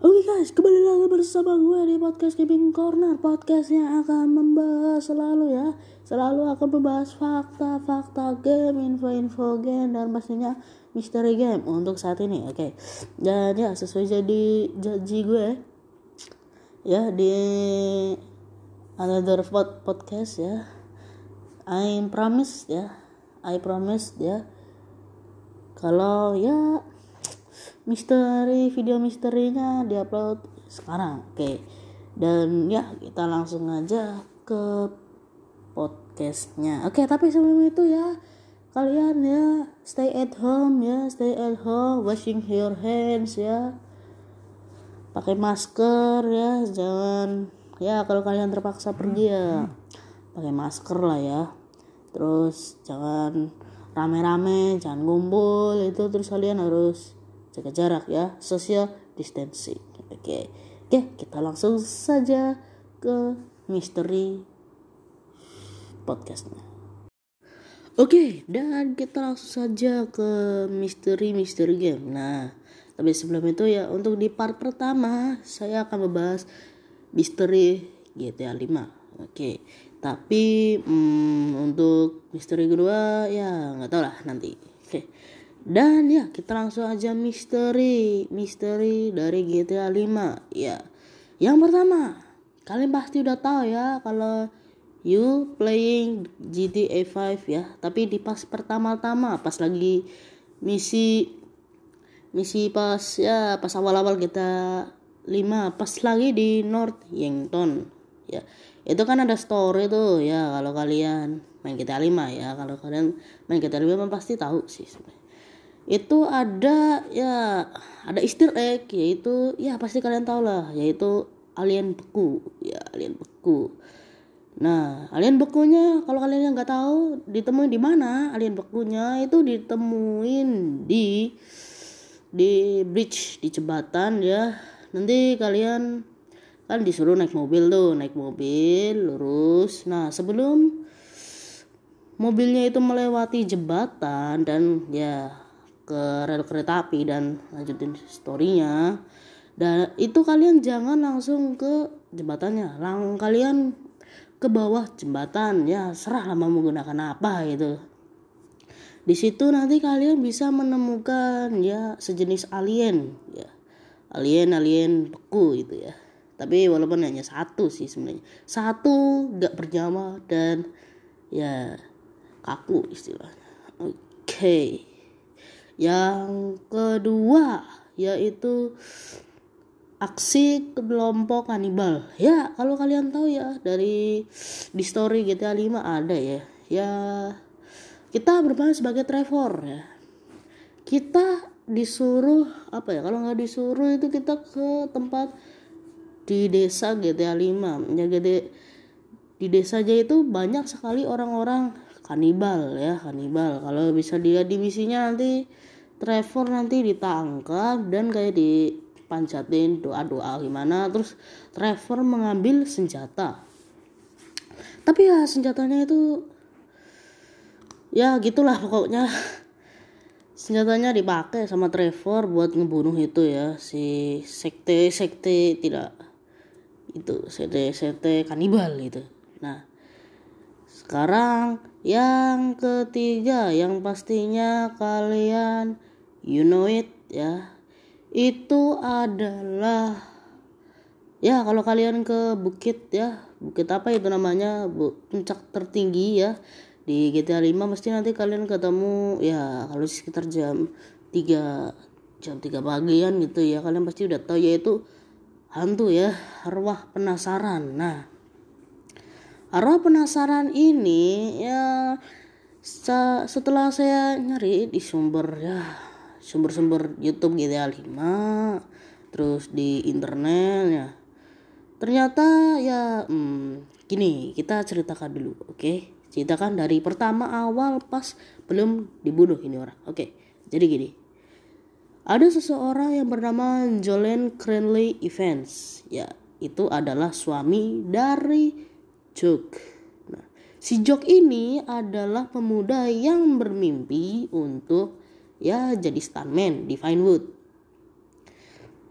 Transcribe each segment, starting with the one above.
Oke guys, kembali lagi bersama gue di podcast Gaming Corner Podcast yang akan membahas selalu ya. Selalu akan membahas fakta-fakta game, info-info game Dan pastinya misteri game untuk saat ini Oke, dan ya sesuai jadi janji gue Ya di another pod podcast ya I promise ya I promise ya Kalau ya misteri video misterinya diupload sekarang oke. Dan ya kita langsung aja ke podcastnya. Oke tapi sebelum itu ya kalian ya stay at home ya stay at home washing your hands ya. Pakai masker ya jangan ya kalau kalian terpaksa pergi ya pakai masker lah ya. Terus jangan rame-rame jangan ngumpul itu terus kalian harus jaga jarak ya social distancing. Oke oke kita langsung saja ke misteri podcastnya. Oke dan kita langsung saja ke misteri misteri game. Nah tapi sebelum itu ya untuk di part pertama saya akan membahas misteri GTA 5 oke tapi hmm, untuk misteri kedua ya nggak tahu lah nanti. Oke dan ya kita langsung aja misteri Misteri dari GTA 5 Ya Yang pertama Kalian pasti udah tahu ya Kalau you playing GTA 5 ya. Tapi di pas pertama-tama Pas lagi misi Misi pas ya pas awal-awal kita 5 Pas lagi di North Yankton Ya. Itu kan ada story tuh ya kalau kalian main GTA 5 ya. Kalau kalian main GTA 5 pasti tahu sih sebenarnya itu ada ya ada Easter egg yaitu ya pasti kalian tahu lah yaitu alien beku ya alien beku. Nah alien bekunya kalau kalian yang nggak tahu ditemuin di mana alien bekunya? Itu ditemuin di di bridge di jembatan ya. Nanti kalian kan disuruh naik mobil tuh naik mobil lurus. Nah sebelum mobilnya itu melewati jembatan dan ya ke rel kereta api dan lanjutin storynya. Dan itu kalian jangan langsung ke jembatannya. Lang kalian ke bawah jembatan. Ya serah lah mau menggunakan apa gitu. Di situ nanti kalian bisa menemukan ya sejenis alien ya. Alien alien beku itu ya. Tapi walaupun hanya satu sih sebenarnya. Satu gak berjama dan ya kaku istilahnya. Oke. okay. Yang kedua yaitu aksi kelompok kanibal. Ya, kalau kalian tahu ya dari di story GTA 5 ada ya. Ya kita bermain sebagai Trevor ya. Kita disuruh apa ya? Kalau nggak disuruh itu kita ke tempat di desa GTA 5. Ya GTA di desa aja itu banyak sekali orang-orang kanibal ya kanibal kalau bisa dilihat di misinya nanti Trevor nanti ditangkap dan kayak dipancatin doa-doa gimana. Terus Trevor mengambil senjata. Tapi ya senjatanya itu ya gitulah pokoknya. Senjatanya dipakai sama Trevor buat ngebunuh itu ya si sekte sekte tidak itu sekte sekte kanibal itu nah sekarang yang ketiga yang pastinya kalian. You know it ya. Itu adalah ya kalau kalian ke bukit ya. Bukit apa itu namanya? Puncak tertinggi ya. Di GTA 5 mesti nanti kalian ketemu ya kalau sekitar jam 3 jam 3 pagian gitu ya. Kalian pasti udah tahu yaitu hantu ya arwah penasaran. Nah arwah penasaran ini ya setelah saya nyari di sumber ya sumber-sumber YouTube GTA 5 terus di internet ya ternyata ya hmm, gini kita ceritakan dulu oke okay? ceritakan dari pertama awal pas belum dibunuh ini orang oke okay? jadi gini ada seseorang yang bernama Jolene Cranley Evans ya itu adalah suami dari Joke nah si Joke ini adalah pemuda yang bermimpi untuk ya jadi stuntman di Vinewood.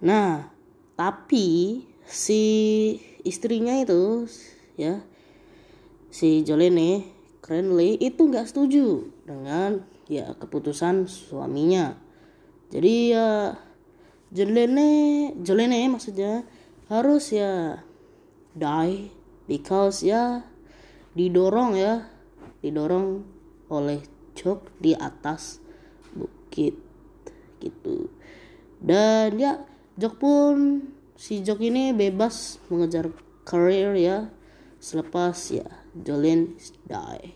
Nah, tapi si istrinya itu ya si Jolene Cranley itu nggak setuju dengan ya keputusan suaminya jadi ya Jolene Jolene maksudnya harus ya die because ya didorong ya. Didorong oleh Jok di atas bukit gitu. Dan ya Jok pun si Jok ini bebas mengejar career ya. Selepas ya Jolene die.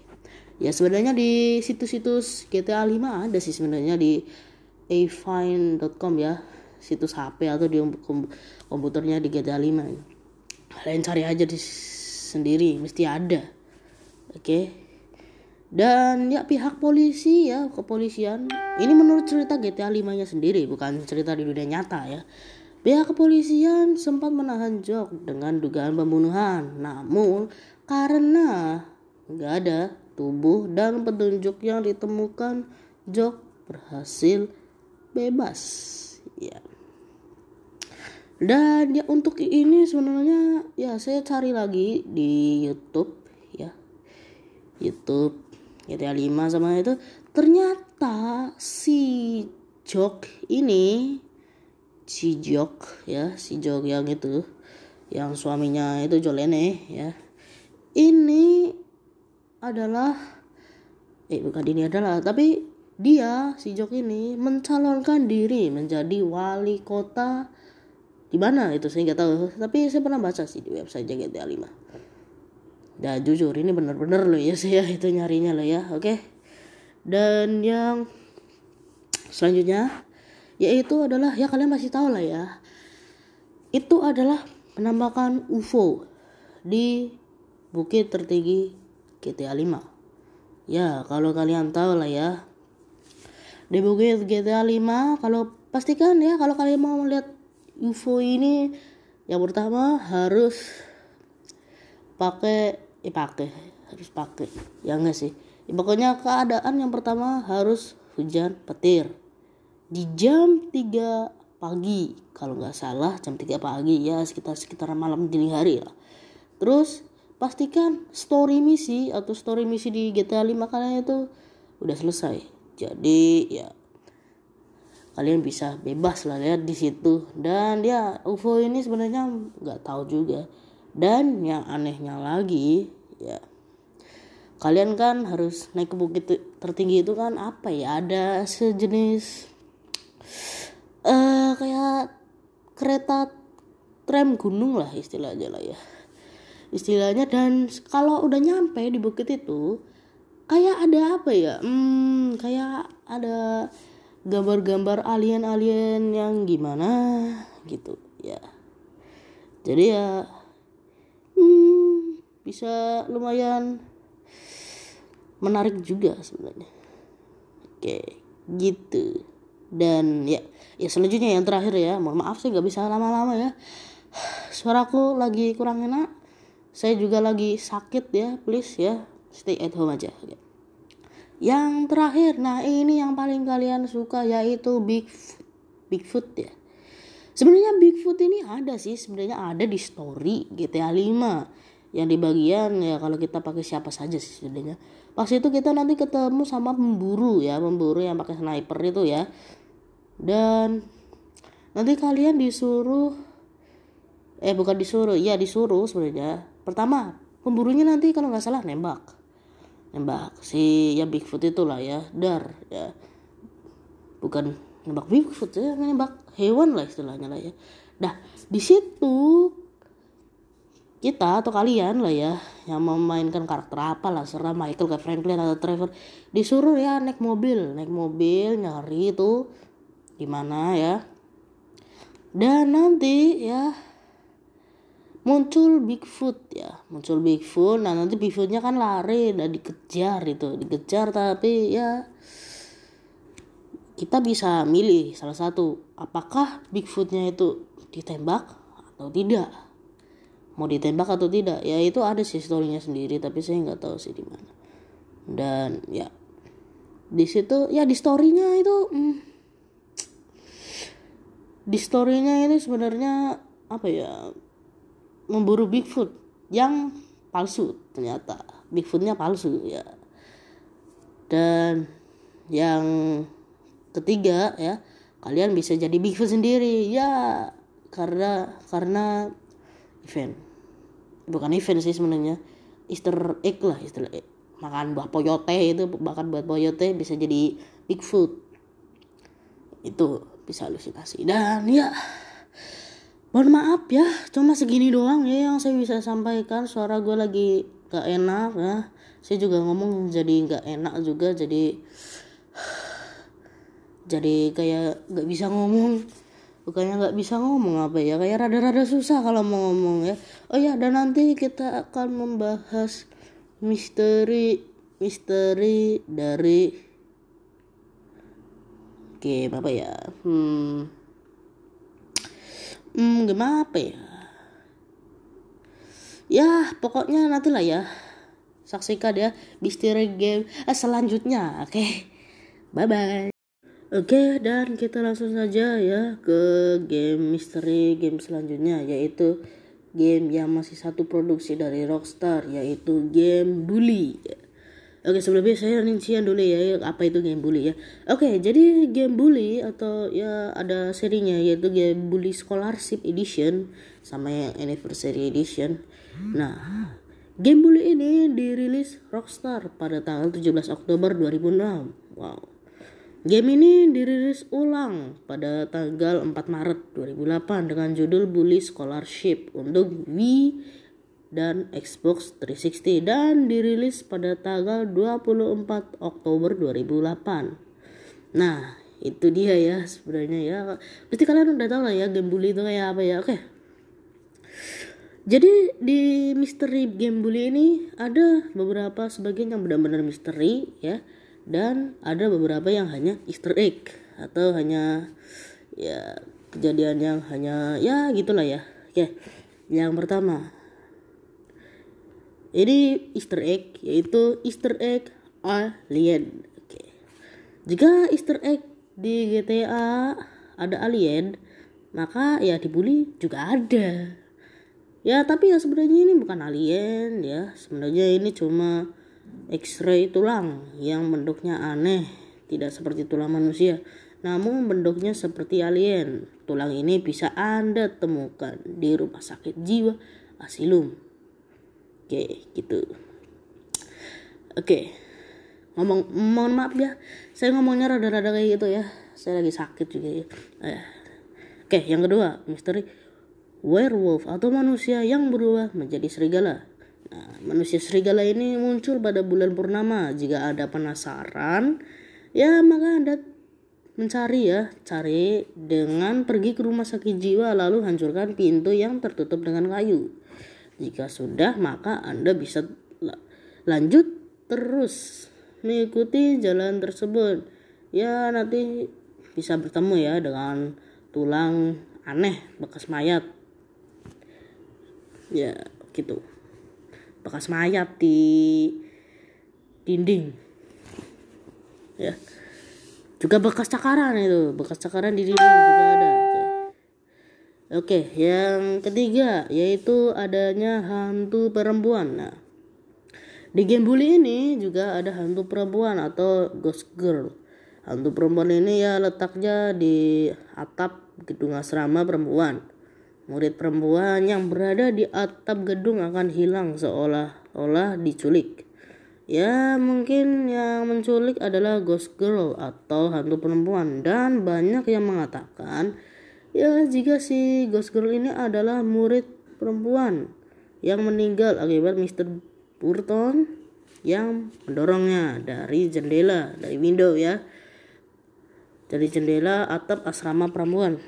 Ya sebenarnya di situs-situs GTA 5 ada sih sebenarnya di afine.com ya. Situs HP atau di komputernya di GTA 5 kalian cari aja di sendiri mesti ada oke okay? dan ya pihak polisi ya kepolisian ini menurut cerita GTA 5 nya sendiri bukan cerita di dunia nyata ya Pihak kepolisian sempat menahan Jok dengan dugaan pembunuhan, namun karena nggak ada tubuh dan petunjuk yang ditemukan, Jok berhasil bebas. Ya. Dan ya untuk ini sebenarnya ya saya cari lagi di YouTube ya. YouTube GTA 5 sama itu ternyata si Jok ini si Jok ya si Jok yang itu yang suaminya itu Jolene ya ini adalah eh bukan ini adalah tapi dia si Jok ini mencalonkan diri menjadi wali kota di mana itu saya nggak tahu. Tapi saya pernah baca sih di website GTA 5 dan jujur ini bener-bener loh ya saya itu nyarinya loh ya oke? Dan yang selanjutnya yaitu adalah ya kalian masih tahu lah ya. Itu adalah penampakan UFO di bukit tertinggi GTA 5 ya kalau kalian tahu lah ya. Di bukit GTA 5 kalau pastikan ya kalau kalian mau melihat UFO ini yang pertama harus pakai eh pakai harus pakai ya enggak sih? Ya, pokoknya keadaan yang pertama harus hujan petir. Di jam 3 pagi kalau nggak salah jam 3 pagi ya sekitar sekitar malam dini hari lah. Terus pastikan story misi atau story misi di GTA 5 kalian itu udah selesai. Jadi ya kalian bisa bebas lah ya di situ. Dan ya UFO ini sebenarnya nggak tahu juga. Dan yang anehnya lagi ya kalian kan harus naik ke bukit tertinggi itu kan apa ya? Ada sejenis uh, kayak kereta tram gunung lah istilahnya lah ya. Istilahnya dan kalau udah nyampe di bukit itu kayak ada apa ya? Hmm kayak ada gambar-gambar alien-alien yang gimana gitu ya. Jadi ya hmm, bisa lumayan menarik juga sebenarnya. Oke gitu. Dan ya ya selanjutnya yang terakhir ya mohon maaf saya nggak bisa lama-lama ya. Suaraku lagi kurang enak saya juga lagi sakit ya please ya stay at home aja ya. Yang terakhir nah ini yang paling kalian suka yaitu big bigfoot ya. Sebenarnya bigfoot ini ada sih sebenarnya ada di story GTA 5 yang di bagian ya kalau kita pakai siapa saja sih sebenarnya. Pas itu kita nanti ketemu sama pemburu ya pemburu yang pakai sniper itu ya. Dan nanti kalian disuruh eh bukan disuruh ya disuruh sebenarnya. Pertama pemburunya nanti kalau nggak salah nembak nembak si ya Bigfoot itulah ya dar ya. Bukan nembak Bigfoot ya nembak hewan lah istilahnya lah ya. Dah di situ kita atau kalian lah ya yang memainkan karakter apa lah serah Michael ke Franklin atau Trevor disuruh ya naik mobil naik mobil nyari itu gimana ya. Dan nanti ya muncul Bigfoot ya. Muncul Bigfoot. Nah nanti Bigfootnya kan lari dan dikejar itu. Dikejar tapi ya kita bisa milih salah satu. Apakah Bigfootnya itu ditembak atau tidak? Mau ditembak atau tidak? Ya itu ada sih storynya sendiri tapi saya nggak tahu sih di mana. Dan ya di situ ya di storynya itu hmm, di storynya ini sebenarnya apa ya memburu Bigfoot yang palsu ternyata. Bigfootnya palsu ya. Dan yang ketiga ya kalian bisa jadi Bigfoot sendiri ya karena karena event. Bukan event sih sebenarnya Easter egg lah Easter egg. Makan buah poyote itu bahkan buat poyote bisa jadi Bigfoot. Itu bisa halusinasi. Dan ya mohon maaf ya cuma segini doang ya yang saya bisa sampaikan. Suara gue lagi gak enak ya. Saya juga ngomong jadi gak enak juga jadi jadi kayak gak bisa ngomong. Bukannya nggak bisa ngomong apa ya kayak rada-rada susah kalau mau ngomong ya. Oh ya dan nanti kita akan membahas misteri misteri dari game apa ya. Hmm hmm gimana apa ya? Ya pokoknya nanti lah ya. Saksikan ya misteri game eh, selanjutnya oke? Okay. bye bye oke okay, dan kita langsung saja ya ke game misteri game selanjutnya yaitu game yang masih satu produksi dari Rockstar yaitu game Bully Oke sebelumnya saya rincian dulu ya apa itu game bully ya. Oke jadi game bully atau ya ada serinya yaitu game bully scholarship edition sama yang anniversary edition. Nah game bully ini dirilis Rockstar pada tanggal 17 Oktober 2006. Wow. Game ini dirilis ulang pada tanggal 4 Maret 2008 dengan judul Bully Scholarship untuk Wii dan Xbox 360 dan dirilis pada tanggal 24 Oktober 2008. Nah, itu dia ya sebenarnya ya. Pasti kalian udah tahu lah ya game bully itu kayak apa ya. Oke. Jadi di misteri game bully ini ada beberapa sebagian yang benar-benar misteri ya dan ada beberapa yang hanya Easter egg atau hanya ya kejadian yang hanya ya gitulah ya. Oke. Yang pertama, ini Easter egg yaitu Easter egg alien. Oke. Jika Easter egg di GTA ada alien, maka ya dibully juga ada. Ya tapi ya sebenarnya ini bukan alien ya. Sebenarnya ini cuma X-ray tulang yang bentuknya aneh, tidak seperti tulang manusia. Namun bentuknya seperti alien. Tulang ini bisa Anda temukan di rumah sakit jiwa Asilum Oke, gitu. Oke. Ngomong mohon maaf ya. Saya ngomongnya rada-rada kayak gitu ya. Saya lagi sakit juga ya. Eh. Oke, yang kedua, misteri werewolf atau manusia yang berubah menjadi serigala. Nah, manusia serigala ini muncul pada bulan purnama. Jika ada penasaran, ya maka Anda mencari ya, cari dengan pergi ke rumah sakit jiwa lalu hancurkan pintu yang tertutup dengan kayu. Jika sudah, maka Anda bisa lanjut terus mengikuti jalan tersebut. Ya, nanti bisa bertemu ya dengan tulang aneh bekas mayat. Ya, gitu. Bekas mayat di dinding. Ya. Juga bekas cakaran itu, bekas cakaran di dinding juga ada. Oke, yang ketiga yaitu adanya hantu perempuan. Nah, di game bully ini juga ada hantu perempuan atau ghost girl. Hantu perempuan ini ya letaknya di atap gedung asrama perempuan. Murid perempuan yang berada di atap gedung akan hilang seolah-olah diculik. Ya, mungkin yang menculik adalah ghost girl atau hantu perempuan dan banyak yang mengatakan Ya, jika si Ghost Girl ini adalah murid perempuan yang meninggal akibat Mr. Burton yang mendorongnya dari jendela, dari window ya. Dari jendela atap asrama perempuan.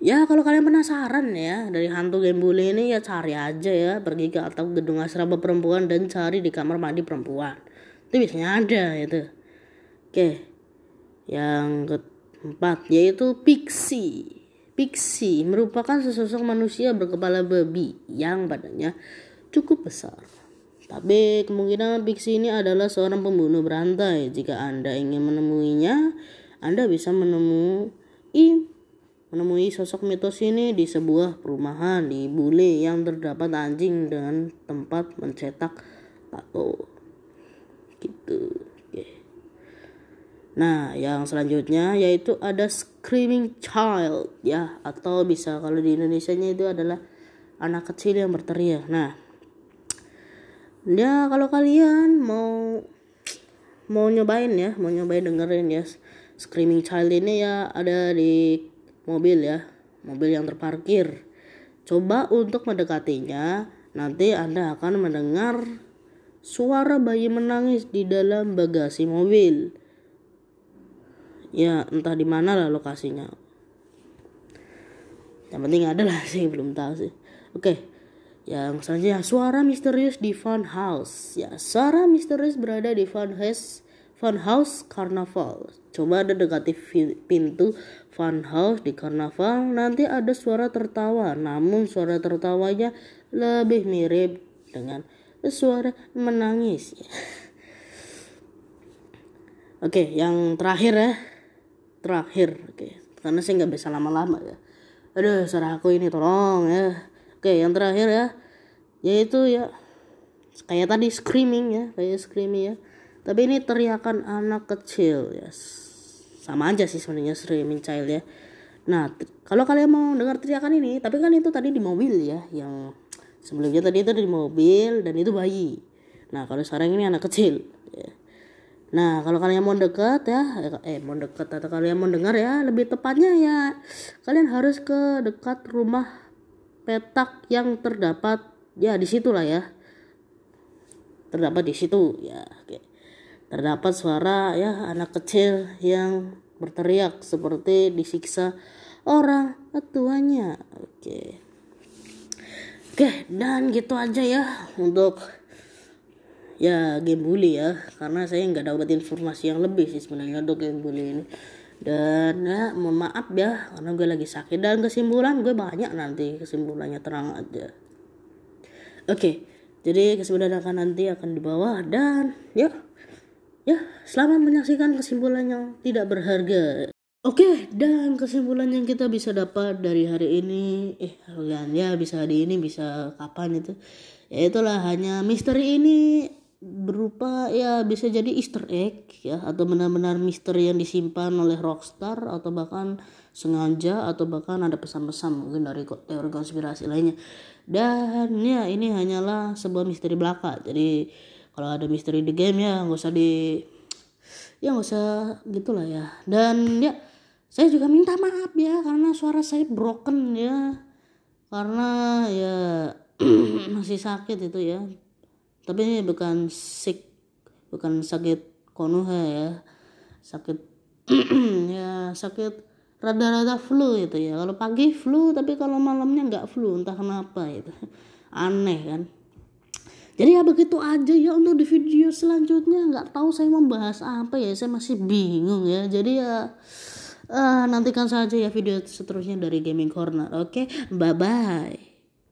Ya kalau kalian penasaran ya dari hantu game bully ini ya cari aja ya pergi ke atap gedung asrama perempuan dan cari di kamar mandi perempuan. Itu biasanya ada itu. Oke. Yang ke Empat, yaitu pixie. Pixie merupakan sesosok manusia berkepala babi yang badannya cukup besar. Tapi kemungkinan Pixie ini adalah seorang pembunuh berantai. Jika Anda ingin menemuinya, Anda bisa menemui menemui sosok mitos ini di sebuah perumahan di Bule yang terdapat anjing dengan tempat mencetak tato. Gitu. Nah, yang selanjutnya yaitu ada screaming child ya. Atau bisa kalau di Indonesia-nya itu adalah anak kecil yang berteriak. Nah, ya kalau kalian mau mau nyobain ya, mau nyobain dengerin ya. Screaming child ini ya ada di mobil ya. Mobil yang terparkir. Coba untuk mendekatinya nanti anda akan mendengar suara bayi menangis di dalam bagasi mobil ya entah di mana lah lokasinya yang penting ada lah sih belum tahu sih oke yang selanjutnya suara misterius di fun house ya suara misterius berada di fun house Funhouse Carnival. Coba ada dekati pintu Funhouse di Carnival, nanti ada suara tertawa. Namun suara tertawanya lebih mirip dengan suara menangis. Oke, yang terakhir ya. Terakhir, oke. Karena saya nggak bisa lama-lama ya. Aduh, suara aku ini tolong ya. Oke, yang terakhir ya. Yaitu ya kayak tadi screaming ya, kayak screaming ya tapi ini teriakan anak kecil ya sama aja sih sebenarnya streaming child ya nah kalau kalian mau dengar teriakan ini tapi kan itu tadi di mobil ya yang sebelumnya tadi itu di mobil dan itu bayi nah kalau sekarang ini anak kecil ya. Nah kalau kalian mau dekat ya eh mau dekat atau kalian mau dengar ya lebih tepatnya ya kalian harus ke dekat rumah petak yang terdapat ya di situ lah ya terdapat di situ ya oke Terdapat suara ya anak kecil yang berteriak seperti disiksa orang tuanya. Oke. Oke, dan gitu aja ya untuk ya game bully ya. Karena saya nggak dapat informasi yang lebih sih sebenarnya untuk game bully ini. Dan ya mohon maaf ya karena gue lagi sakit. Dan kesimpulan gue banyak nanti kesimpulannya terang aja. Oke jadi kesimpulan akan nanti akan dibawa dan ya Ya, selamat menyaksikan kesimpulan yang tidak berharga. Oke, dan kesimpulan yang kita bisa dapat dari hari ini, eh ya bisa hari ini bisa kapan itu, ya itulah hanya misteri ini berupa ya bisa jadi Easter egg ya atau benar-benar misteri yang disimpan oleh Rockstar atau bahkan sengaja atau bahkan ada pesan-pesan mungkin dari teori konspirasi lainnya. Dan ya ini hanyalah sebuah misteri belaka. Jadi kalau ada misteri di game ya nggak usah di ya nggak usah gitulah ya. Dan ya saya juga minta maaf ya karena suara saya broken ya. Karena ya masih sakit itu ya tapi ini bukan sick bukan sakit konoha ya. Sakit ya sakit rada-rada flu itu ya. Kalau pagi flu tapi kalau malamnya nggak flu entah kenapa itu. Aneh kan. Jadi ya begitu aja. Ya untuk di video selanjutnya nggak tahu saya membahas apa ya. Saya masih bingung ya. Jadi ya uh, nantikan saja ya video seterusnya dari gaming corner. Oke okay? bye bye